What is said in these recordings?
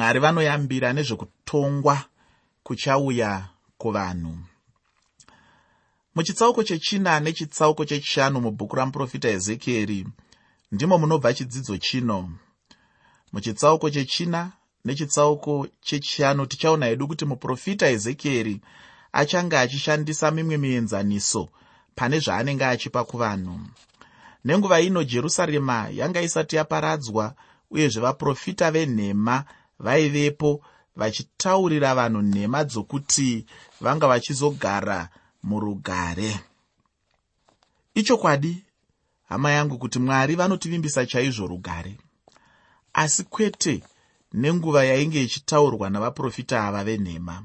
mwari vanoyambira nezvekutongwa kuchauya kuvanhu. Muchitsauko chechina nechitsauko chechishanu mubhuku ramuprofita ezekieri ndimo munobva chidzidzo chino. Muchitsauko chechina nechitsauko chechishanu tichaona hedu kuti muprofita ezekieri achange achishandisa mimwe mienzaniso pane zvaanenge achipa kuvanhu. Nenguva ino jerusarema yanga isati yaparadzwa uyezve vaprofita venhema vaivepo vachitaurira vanhu nhema dzokuti vanga vachizogara murugare. Ichokwadi hama yangu kuti mwari vanotivimbisa chaizvo rugare? Asi kwete nenguva yainge ichitaurwa navaprofita ava venhema.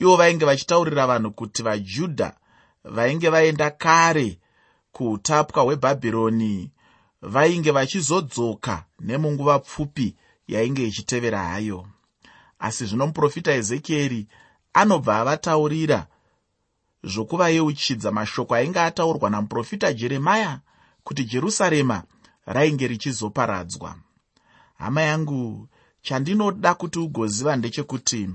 Ivo vainge vachitaurira vanhu kuti vajudha vainge vaenda kare kuutapwa hwebhabhironi vainge vachizodzoka nemunguva pfupi yainge ichitevera hayo. Asi zvino muprofita ezekieri anobva avataurira zvokuvayeuchidza mashoko ainge ataurwa namuprofita jeremaya kuti jerusarema rainge richizoparadzwa. Hama yangu chandinoda kuti ugoziva ndechekuti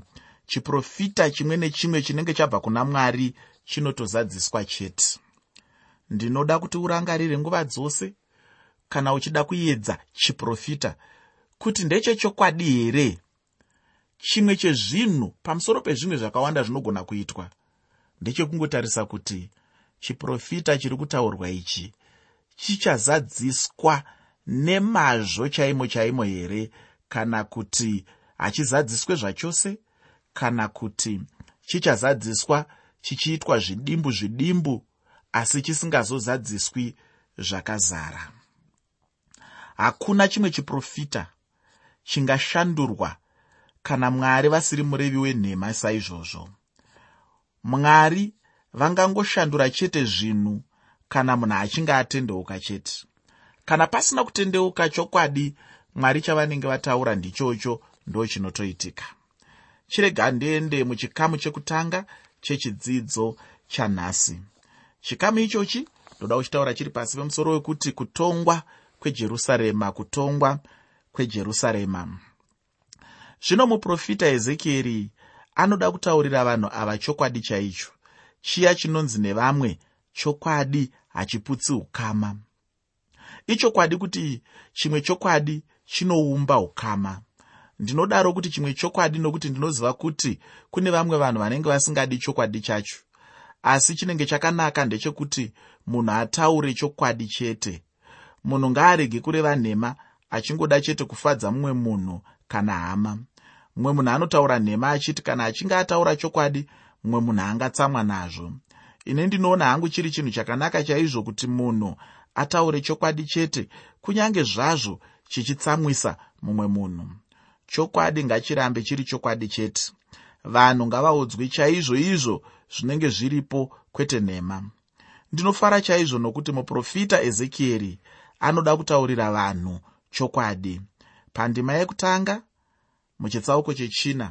chiprofita chimwe nechimwe chinenge chabva kuna mwari chinotozadziswa chete. Ndinoda kuti urangarire nguva dzose kana uchida kuedza chiprofita kuti ndechechokwadi here? Chimwe chezvinhu pamusoro pezvimwe zvakawanda zvinogona kuitwa ndechekungotarisa kuti chiprofita chiri kutaurwa ichi chichazadziswa nemazvo chaimo chaimo here? Kana kuti hachizadziswe zvachose? Kana kuti chichazadziswa chichiitwa zvidimbu zvidimbu asi chisingazozadziswi zvakazara? Hakuna chimwe chiprofita chingashandurwa kana mwari vasiri murevi wenhema saizvozvo. Mwari vangangoshandura chete zvinhu kana munhu achinge atendeuka chete. Kana pasina kutendeuka chokwadi mwari chavanenge vataura ndichocho ndo chinotoitika chirega ndiende muchikamu chekutanga chechidzidzo chanhasi. Chikamu ichochi ndoda kuchitaura chiri pasi pemusoro wekuti kutongwa kwejerusarema kutongwa kwejerusarema. Zvino muprofita ezekieri anoda kutaurira vanhu ava chokwadi chaicho chiya chinonzi nevamwe chokwadi hachiputsi ukama. Ichokwadi kuti chimwe chokwadi chinoumba ukama. Ndinodaro kuti chimwe chokwadi nokuti ndinoziva kuti kune vamwe vanhu vanenge vasingadi chokwadi chacho. Asi chinenge chakanaka ndechekuti munhu ataure chokwadi chete. Munhu ngaarege kureva nhema achingoda chete kufadza mumwe munhu kana hama. Mumwe munhu anotaura nhema achiti kana achinge ataura chokwadi mumwe munhu angatsamwa nazvo. Ine ndinoona hangu chiri chinhu chakanaka chaizvo kuti munhu ataure chokwadi chete kunyange zvazvo chichitsamwisa mumwe munhu. Chokwadi ngachirambe chiri chokwadi chete. Vanhu ngavaudzwi chaizvo izvo zvinenge zviripo kwete nhema. Ndinofara chaizvo nokuti muprofita ezekieri anoda kutaurira vanhu chokwadi. Pandima yekutanga muchitsauko chechina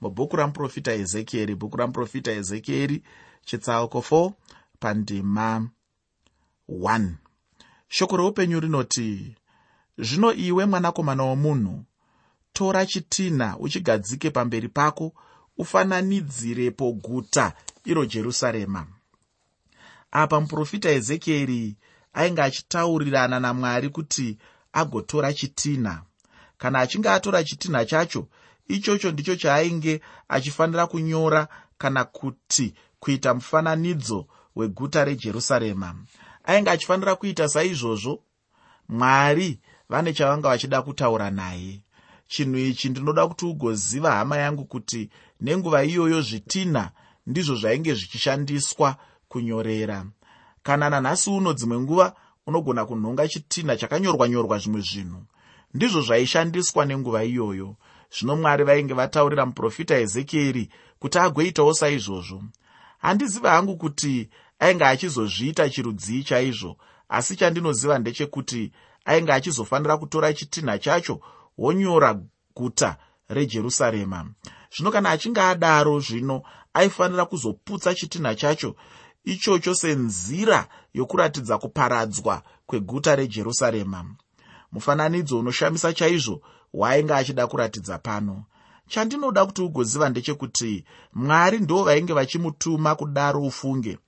mubhuku ramuprofita ezekieri bhuku ramuprofita ezekieri chitsauko 4 pandima 1 shoko reupenyu rinoti zvino iwe mwanakomana womunhu tora chitinha uchigadzike pamberi pako ufananidzirepo guta iro jerusarema. Apa muprofita ezekieri ainge achitaurirana namwari kuti agotora chitinha. Kana achinge atora chitinha chacho ichocho ndicho chaainge achifanira kunyora kana kuti kuita mufananidzo weguta rejerusarema. Ainge achifanira kuita saizvozvo mwari vane chavanga vachida kutaura naye. Chinhu ichi ndinoda kuti ugoziva hama yangu kuti nenguva iyoyo zvitinha ndizvo zvainge zvichishandiswa kunyorera. Kana nanhasi uno dzimwe nguva unogona kunhonga chitinha chakanyorwa nyorwa zvimwe zvinhu. Ndizvo zvaishandiswa nenguva iyoyo zvino mwari vainge vataurira muprofita ezekieri kuti agoitawo saizvozvo. Handiziva hangu kuti ainge achizozviita chirudzii chaizvo asi chandinoziva ndechekuti ainge achizofanira kutora chitinha chacho wonyora guta rejerusarema. Zvino kana achinge adaro zvino aifanira kuzoputsa chitinha chacho ichocho senzira yokuratidza kuparadzwa kweguta rejerusarema. Mufananidzo unoshamisa chaizvo hwaainge achida kuratidza pano. Chandinoda kuti ugoziva ndechekuti mwari ndo vainge vachimutuma kudaro ufunge.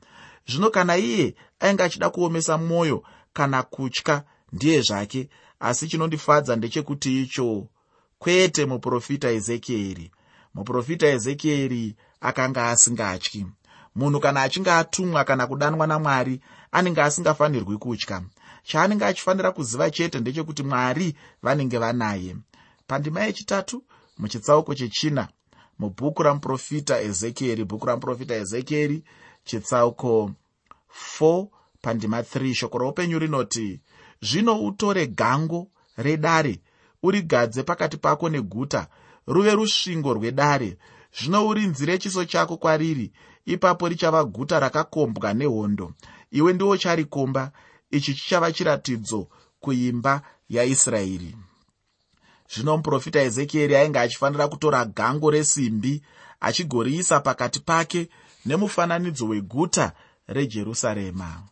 Zvino kana iye ainge achida kuomesa mwoyo kana kutya ndiye zvake. Asi chinondifadza ndechekuti icho kwete muprofita ezekieri. Muprofita ezekieri akanga asingatyi munhu kana achinge atumwa kana kudanwa namwari anenge asingafanirwi kutya. Chaanenge achifanira kuziva chete ndechekuti mwari vanenge vanaye. Pandima yechitatu muchitsauko chechina mubhuku ramuprofita ezekieri bhuku ramuprofita ezekieri chitsauko 4 pandima 3 shoko roupenyu rinoti zvino utore gango redare urigadze pakati pako neguta ruve rusvingo rwedare. Zvino urinzire chiso chako kwariri ipapo richava guta rakakombwa nehondo. Iwe ndiwo charikomba ichi chichava chiratidzo kuimba yaisraeri. Zvino muprofita ezekieri ainge achifanira kutora gango resimbi achigoriisa pakati pake nemufananidzo weguta rejerusarema.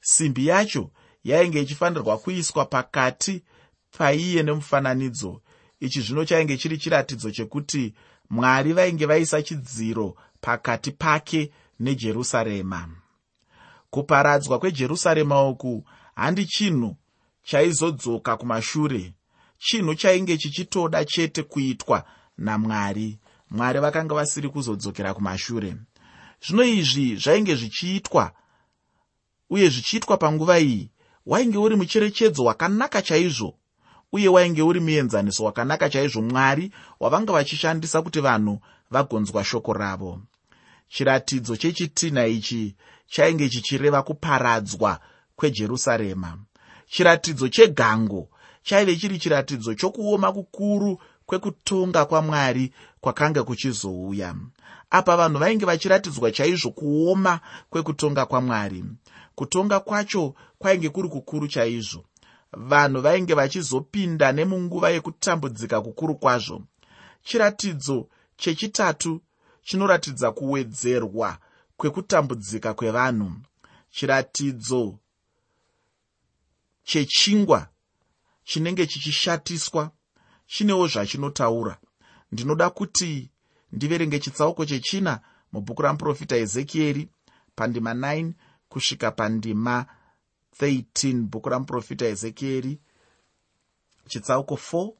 Simbi yacho yainge ichifanirwa kuiswa pakati paiye nemufananidzo. Ichi zvino chainge chiri chiratidzo chekuti mwari vainge vaisa chidziro pakati pake nejerusarema. Kuparadzwa kwejerusarema uku handi chinhu chaizodzoka kumashure chinhu chainge chichitoda chete kuitwa namwari mwari vakanga vasiri kuzodzokera kumashure. Zvino izvi zvainge zvichiitwa uye zvichiitwa panguva iyi wainge uri mucherechedzo wakanaka chaizvo uye wainge uri muenzaniso wakanaka chaizvo mwari wavanga vachishandisa kuti vanhu vagonzwa shoko ravo chiratidzo chechitina ichi chainge chichireva kuparadzwa kwejerusarema. Chiratidzo chegango chaive chiri chiratidzo chokuoma kukuru kwekutonga kwamwari kwakanga kuchizouya. Apa vanhu vainge vachiratidzwa chaizvo kuoma kwekutonga kwamwari. Kutonga kwacho kwainge kuri kukuru chaizvo. Vanhu vainge vachizopinda nemunguva yekutambudzika kukuru kwazvo. Chiratidzo chechitatu chinoratidza kuwedzerwa kwekutambudzika kwevanhu. Chiratidzo chechingwa chinenge chichishatiswa. Chinewo zvachinotaura. Ndinoda kuti ndiverenge chitsauko chechina mubhuku ramuprofita ezekieri pandima 9 kusvika pandima 13 bhuku ramuprofita ezekieri chitsauko 4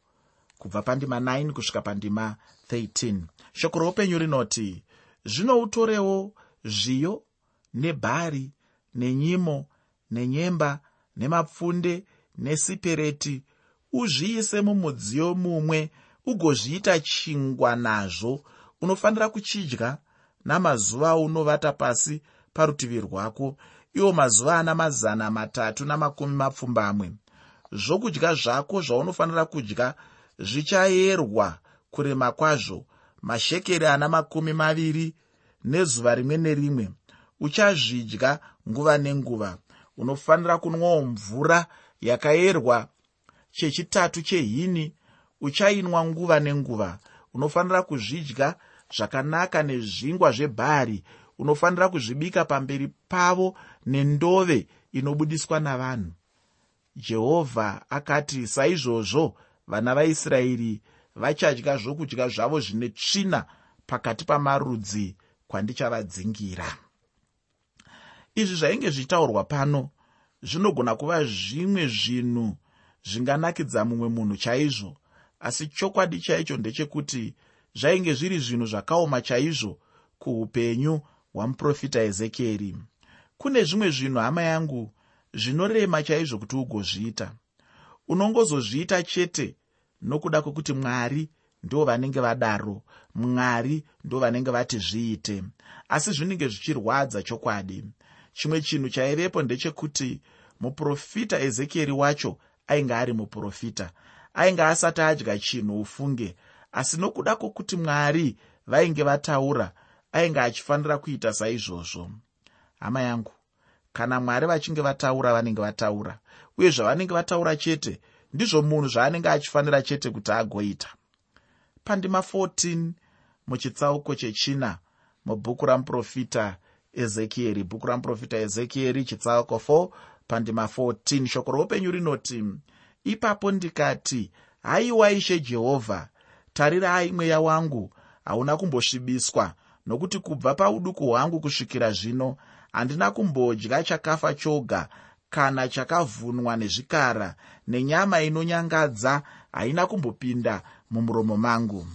kubva pandima 9 kusvika pandima 13 shoko roupenyu rinoti zvino utorewo zviyo nebhari nenyimo nenyemba nemapfunde nesipereti uzviise mumudziyo mumwe ugozviita chingwa nazvo. Unofanira kuchidya namazuva aunovata pasi parutivi rwako iwo mazuva ana mazana matatu namakumi mapfumbamwe. Zvokudya zvako zvaunofanira kudya zvichayerwa kurema kwazvo. Mashekeri ana makumi maviri nezuva rimwe nerimwe. Uchazvidya nguva nenguva. Unofanira kunwawo mvura yakayerwa chechitatu chehini. Uchainwa nguva nenguva. Unofanira kuzvidya zvakanaka nezvingwa zvebhari. Unofanira kuzvibika pamberi pavo nendove inobudiswa navanhu. Jehovha akati saizvozvo vana vaisraeri vachadya zvokudya zvavo zvine tsvina pakati pamarudzi kwandichavadzingira. Izvi zvainge zvichitaurwa pano zvinogona kuva zvimwe zvinhu zvinganakidza mumwe munhu chaizvo asi chokwadi chaicho ndechekuti zvainge zviri zvinhu zvakaoma chaizvo kuupenyu hwamuprofita ezekieri. Kune zvimwe zvinhu hama yangu zvinorema chaizvo kuti ugozviita. Unongozozviita chete nokuda kwekuti mwari ndo vanenge vadaro mwari ndo vanenge vati zviite. Asi zvinenge zvichirwadza chokwadi. Chimwe chinhu chaivepo ndechekuti muprofita ezekieri wacho ainge ari muprofita ainge asati adya chinhu ufunge. Asi nokuda kwokuti mwari vainge vataura ainge achifanira kuita saizvozvo. Hama yangu kana mwari vachinge vataura vanenge vataura uye zvavanenge vataura chete ndizvo munhu zvaanenge achifanira chete kuti agoita. Pandima 14 muchitsauko chechina mubhuku ramuprofita ezekieri. Bhuku ramuprofita ezekieri chitsauko 4 pandima 14 shoko roupenyu rinoti ipapo ndikati haiwa ishe jehovha tarirai mweya wangu hauna kumbosvibiswa nokuti kubva pauduku hwangu kusvikira zvino handina kumbodya chakafa choga kana chakavhunwa nezvikara nenyama inonyangadza haina kumbopinda mumuromo mangu.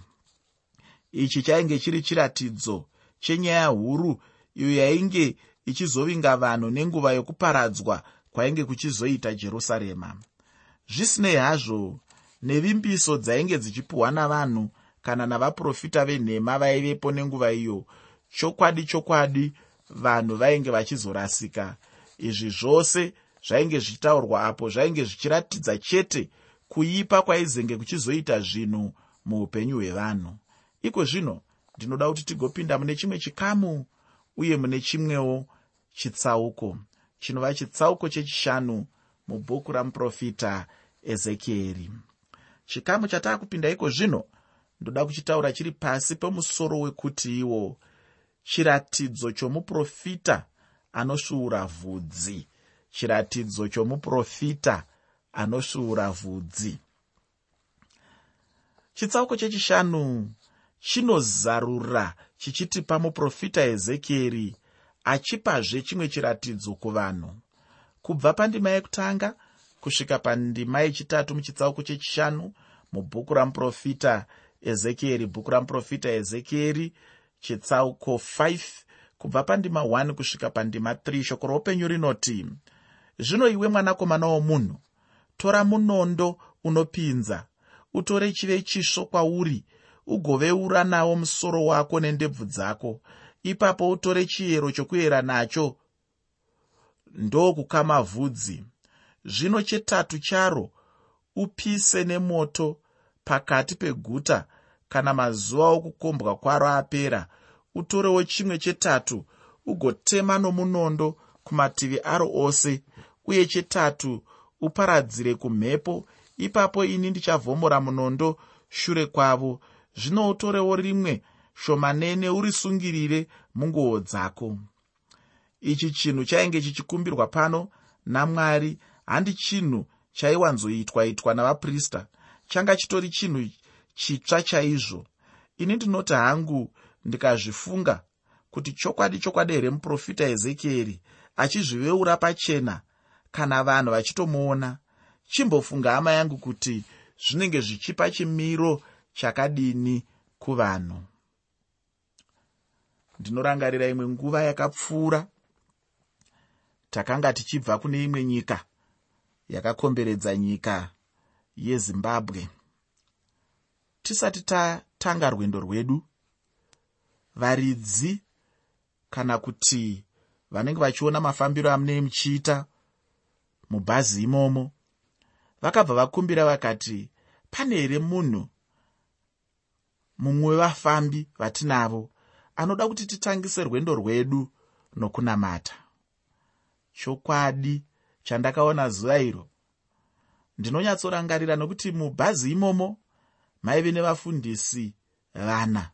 Ichi chainge chiri chiratidzo chenyaya huru iyo yainge ichizovinga vanhu nenguva yokuparadzwa kwainge kuchizoita jerusarema. Zvisinei hazvo nevimbiso dzainge dzichipiwa navanhu kana navaprofita venhema vaivepo nenguva iyo chokwadi chokwadi vanhu vainge vachizorasika. Izvi zvose zvainge zvichitaurwa apo zvainge zvichiratidza chete kuipa kwaizenge kuchizoita zvinhu muupenyu hwevanhu. Iko zvino ndinoda kuti tigopinda mune chimwe chikamu uye mune chimwewo chitsauko chinova chitsauko chechishanu mubhuku ramuprofita ezekieri. Chikamu chataa kupinda iko zvino ndoda kuchitaura chiri pasi pemusoro wekuti iwo chiratidzo chomuprofita anosvuura vhudzi chiratidzo chomuprofita anosvuura vhudzi. Chitsauko chechishanu chinozarura chichitipa muprofita ezekieri achipazve chimwe chiratidzo kuvanhu. Kubva pandima yekutanga kusvika pandima yechitatu muchitsauko chechishanu mubhuku ramuprofita ezekieri bhuku ramuprofita ezekieri chitsauko 5 kubva pandima 1 kusvika pandima 3 shoko roupenyu rinoti zvino iwe mwanakomana womunhu tora munondo unopinza utore chive chisvo kwauri ugoveura nawo musoro wako nendebvu dzako. Ipapo utore chiyero chokuyera nacho ndokukama vhudzi zvino chetatu charo upise nemoto pakati peguta kana mazuva okukombwa kwaro apera. Utorewo chimwe chetatu ugotema nomunondo kumativi aro ose uye chetatu uparadzire kumhepo. Ipapo ini ndichavhomora munondo shure kwavo. Zvino utorewo rimwe shomanene urisungirire munguo dzako. Ichi chinhu chainge chichikumbirwa pano namwari. Handi chinhu chaiwanzoitwa itwa navaprista. Changa chitori chinhu chitsva chaizvo. Ini ndinoti hangu ndikazvifunga kuti chokwadi chokwadi here muprofita ezekieri achizviveura pachena kana vanhu vachitomuona chimbofunga hama yangu kuti zvinenge zvichipa chimiro chakadini kuvanhu. Ndinorangarira imwe nguva yakapfuura takanga tichibva kune imwe nyika yakakomberedza nyika yezimbabwe. Tisati tatanga rwendo rwedu varidzi kana kuti vanenge vachiona mafambiro amunei muchiita mubhazi imomo. Vakabva vakumbira vakati pane here munhu mumwe wevafambi vatinavo anoda kuti titangise rwendo rwedu nokunamata? Chokwadi chandakaona zuva iro ndinonyatsorangarira nokuti mubhazi imomo maive nevafundisi vana.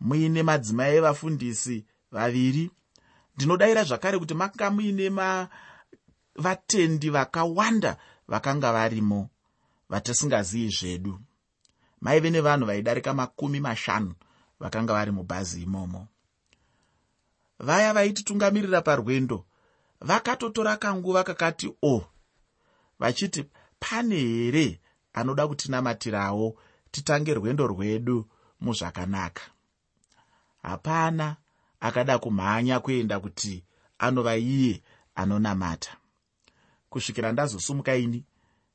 Muine madzimai evafundisi vaviri. Ndinodayira zvakare kuti makanga muine vatendi vakawanda vakanga varimo vatisingazivi zvedu. Maive nevanhu vaidarika makumi mashanu vakanga vari mubhazi imomo. Vaya vaititungamirira parwendo vakatotora kanguva kakati o oh, vachiti pane here anoda kutinamatirawo titange rwendo rwedu muzvakanaka? Hapana akada kumhanya kuenda kuti anova iye anonamata kusvikira ndazosumuka ini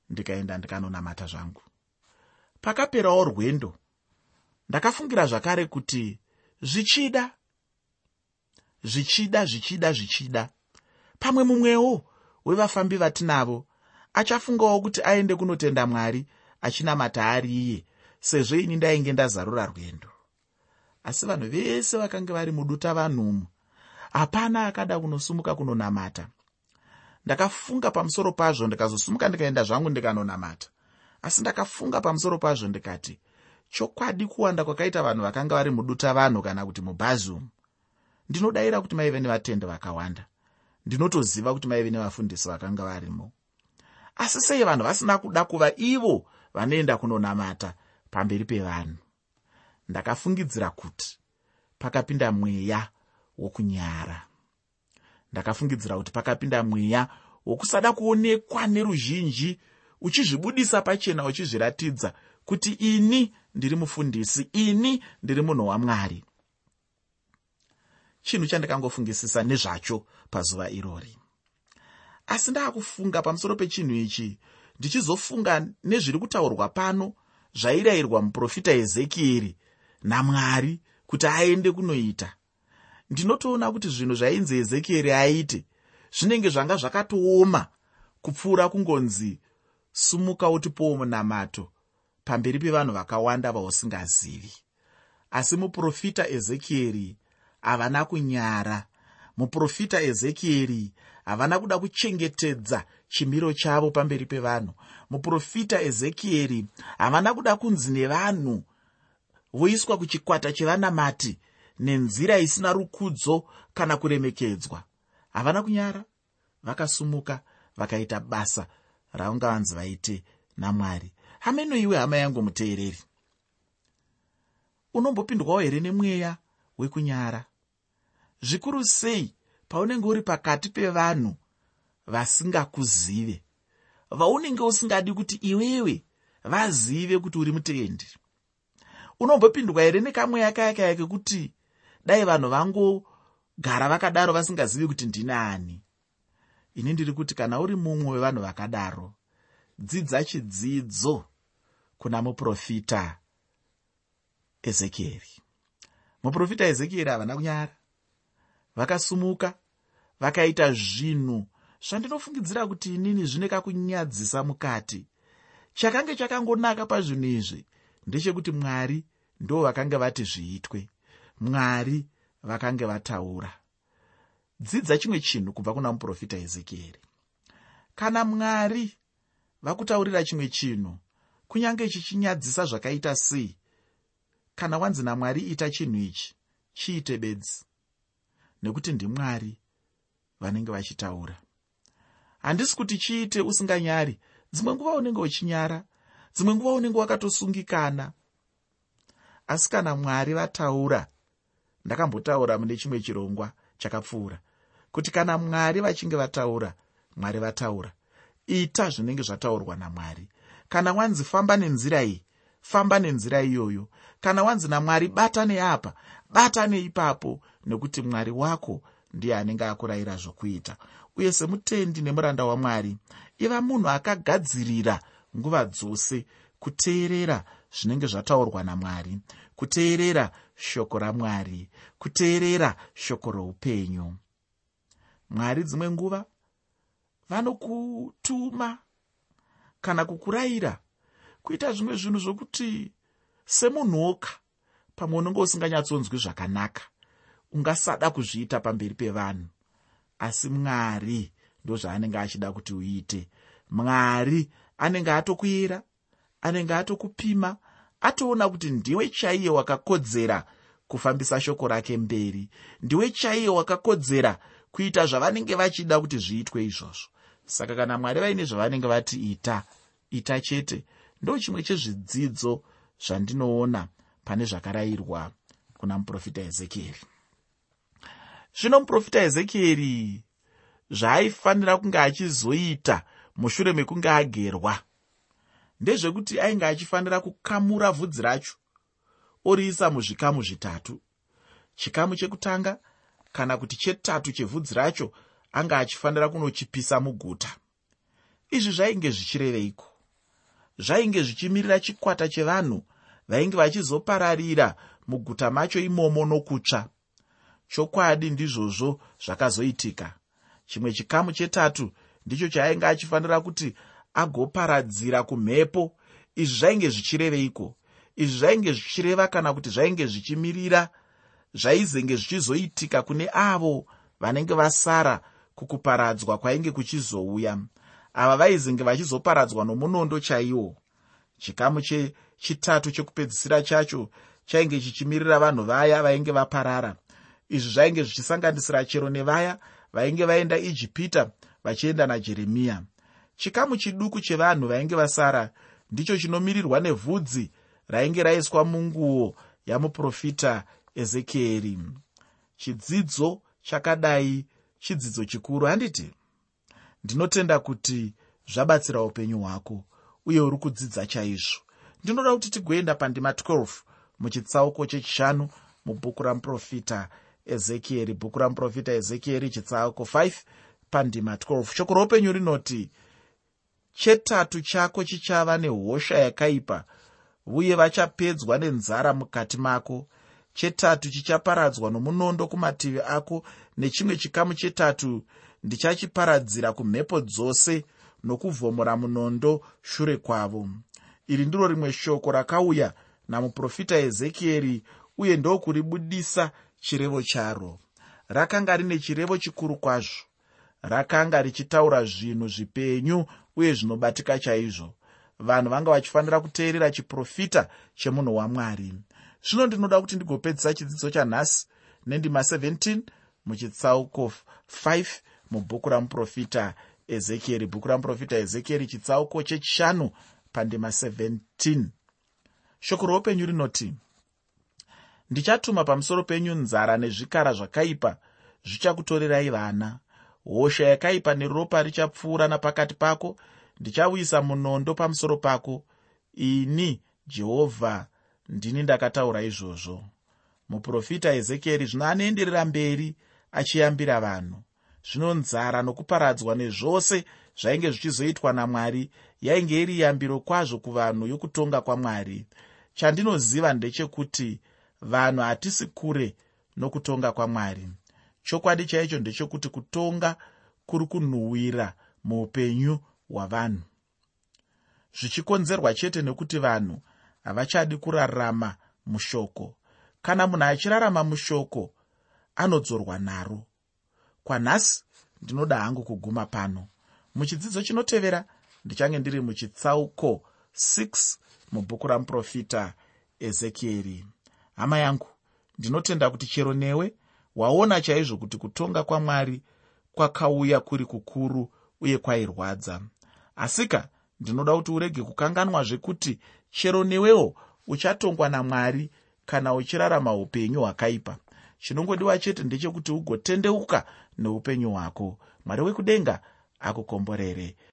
ndikaenda ndikanonamata zvangu. Pakaperawo rwendo ndakafungira zvakare kuti zvichida zvichida zvichida zvichida. Pamwe mumwewo wevafambi vatinavo achafungawo kuti aende kunotenda mwari achinamata ari iye sezvo ini ndainge ndazarura rwendo. Asi vanhu vese vakanga vari muduta vanhumu hapana akada kunosumuka kunonamata ndakafunga pamusoro pazvo ndikazosumuka ndikaenda zvangu ndikanonamata. Asi ndakafunga pamusoro pazvo ndikati chokwadi kuwanda kwakaita vanhu vakanga vari muduta vanhu kana kuti mubhazum ndinodayira kuti maive nevatende vakawanda. Ndinotoziva kuti maive nevafundisi vakanga varimo. Asi sei vanhu vasina kuda kuva ivo vanoenda kunonamata pamberi pevanhu? Ndakafungidzira kuti pakapinda mweya wokunyara ndakafungidzira kuti pakapinda mweya wokusada kuonekwa neruzhinji uchizvibudisa pachena uchizviratidza kuti ini ndiri mufundisi ini ndiri munhu wamwari chinhu chandikangofungisisa nezvacho pazuva irori. Asi ndaakufunga pamusoro pechinhu ichi ndichizofunga nezviri kutaurwa pano zvairayirwa muprofita ezekieri namwari kuti aende kunoita ndinotoona kuti zvinhu zvainzi ezekieri aite zvinenge zvanga zvakatooma kupfuura kungonzi sumuka utipowo munamato pamberi pevanhu vakawanda vausingazivi. Asi muprofita ezekieri havana kunyara. Muprofita ezekieri havana kuda kuchengetedza chimiro chavo pamberi pevanhu. Muprofita ezekieri havana kuda kunzi nevanhu voiswa kuchikwata chevanamati nenzira isina rukudzo kana kuremekedzwa. Havana kunyara. Vakasumuka vakaita basa raungavanzi vaite namwari. Hameno iwe hama yangu muteereri. Unombopindwawo here nemweya wekunyara? Zvikuru sei paunenge uri pakati pevanhu vasingakuzive? Vaunenge usingadi kuti iwewe vazive kuti uri mutendi unombopindwa here nekamweya kaya kaya kekuti dai vanhu vangogara vakadaro vasingazivi kuti ndini ani ini ndiri kuti kana uri mumwe wevanhu vakadaro dzidza chidzidzo kuna muprofita ezekieri. Muprofita ezekieri havana kunyara. Vakasumuka vakaita zvinhu zvandinofungidzira kuti inini zvine kakunyadzisa mukati. Chakange chakangonaka pazvinhu izvi ndechekuti mwari ndo vakange vati zviitwe mwari vakange vataura. Dzidza chimwe chinhu kubva kuna muprofita ezekieri kana mwari vakutaurira chimwe chinhu kunyange chichinyadzisa zvakaita sei? Kana wanzi namwari ita chinhu ichi chiite bedzi. Nekuti ndimwari vanenge vachitaura. Handisi kuti chiite usinganyari. Dzimwe nguva unenge uchinyara dzimwe nguva unenge wakatosungikana. Asi kana mwari vataura ndakambotaura mune chimwe chirongwa chakapfuura kuti kana mwari vachinge vataura mwari vataura. Ita zvinenge zvataurwa namwari. Kana wanzi famba nenzira iyi famba nenzira iyoyo. Kana wanzi namwari bata neapa bata neipapo nekuti mwari wako ndiye anenge akurayira zvokuita. Uye semutendi nemuranda wamwari iva munhu akagadzirira nguva dzose kuteerera zvinenge zvataurwa namwari. Kuteerera shoko ramwari kuteerera shoko roupenyu. Mwari dzimwe nguva vanokutuma kana kukurayira kuita zvimwe zvinhu zvokuti semunhuoka pamwe unenge usinganyatsonzwi zvakanaka ungasada kuzviita pamberi pevanhu. Asi mwari ndozvaanenge achida kuti uite. Mwari anenge atokuyera anenge atokupima atoona kuti ndiwe chaiye wakakodzera kufambisa shoko rake mberi. Ndiwe chaiye wakakodzera kuita zvavanenge vachida kuti zviitwe izvozvo. Saka kana mwari vaine zvavanenge vati ita ita chete. Ndo chimwe chezvidzidzo zvandinoona pane zvakarayirwa kuna muprofita ezekieri zvino muprofita ezekieri zvaaifanira kunge achizoita mushure mekunge agerwa ndezvekuti ainge achifanira kukamura vhudzi racho oriisa muzvikamu zvitatu. Chikamu chekutanga kana kuti chetatu chevhudzi racho anga achifanira kunochipisa muguta. Izvi zvainge zvichireveiko? Zvainge zvichimirira chikwata chevanhu vainge vachizopararira muguta macho imomo nokutsva. Chokwadi ndizvozvo zvakazoitika. Chimwe chikamu chetatu ndicho chaainge achifanira kuti agoparadzira kumhepo. Izvi zvainge zvichireveiko? Izvi zvainge zvichireva kana kuti zvainge zvichimirira? Zvaizenge zvichizoitika kune avo vanenge vasara kukuparadzwa kwainge kuchizouya. Ava vaizenge vachizoparadzwa nomunondo chaiwo. Chikamu chechitatu chekupedzisira chacho chainge chichimirira vanhu vaya vainge vaparara. Izvi zvainge zvichisanganisira chero nevaya vainge vaenda ijipita vachienda najeremiya chikamu chiduku chevanhu vainge vasara ndicho chinomirirwa nevhudzi rainge raiswa munguo yamuprofita ezekieri chidzidzo chakadai chidzidzo chikuru handiti? Ndinotenda kuti zvabatsira upenyu hwako uye uri kudzidza chaizvo. Ndinoda kuti tigoenda pandima 12 muchitsauko chechishanu mubhuku ramuprofita ezekieri bhuku ramuprofita ezekieri chitsauko 5 pandima 12 shoko roupenyu rinoti chetatu chako chichava nehosha yakaipa uye vachapedzwa nenzara mukati mako. Chetatu chichaparadzwa nomunondo kumativi ako nechimwe chikamu chetatu ndichachiparadzira kumhepo dzose nokuvhomora munondo shure kwavo. Iri ndiro rimwe shoko rakauya namuprofita ezekieri uye ndokuribudisa chirevo charo. Rakanga rine chirevo chikuru kwazvo rakanga richitaura zvinhu zvipenyu uye zvinobatika chaizvo. Vanhu vanga vachifanira kuteerera chiprofita chemunhu wamwari. Zvino ndinoda kuti ndigopedzisa chidzidzo chanhasi nendima 17 muchitsauko 5 mubhuku ramuprofita ezekieri. Bhuku ramuprofita ezekieri chitsauko chechishanu pandima 17 shoko roupenyu rinoti ndichatuma pamusoro penyu nzara nezvikara zvakaipa zvichakutorerai vana hosha yakaipa neropa richapfuura napakati pako ndichauyisa munondo pamusoro pako. Ini jehovha ndini ndakataura izvozvo. Muprofita ezekieri zvino anoenderera mberi achiyambira vanhu. Zvino nzara nokuparadzwa nezvose zvainge zvichizoitwa namwari yainge iri yambiro kwazvo kuvanhu yokutonga kwamwari. Chandinoziva ndechekuti vanhu hatisi kure nokutonga kwamwari chokwadi chaicho ndechekuti kutonga kuri kunhuhwira muupenyu hwavanhu. Zvichikonzerwa chete nekuti vanhu havachadi kurarama mushoko. Kana munhu achirarama mushoko anodzorwa naro. Kwanhasi ndinoda hangu kuguma pano. Muchidzidzo chinotevera ndichange ndiri muchitsauko 6 mubhuku ramuprofita ezekieri hama yangu ndinotenda kuti chero newe waona chaizvo kuti kutonga kwamwari kwakauya kuri kukuru uye kwairwadza. Asika ndinoda kuti urege kukanganwa zvekuti chero newewo uchatongwa namwari kana uchirarama upenyu hwakaipa. Chinongodiwa chete ndechekuti ugotendeuka neupenyu hwako. Mwari wekudenga akukomborere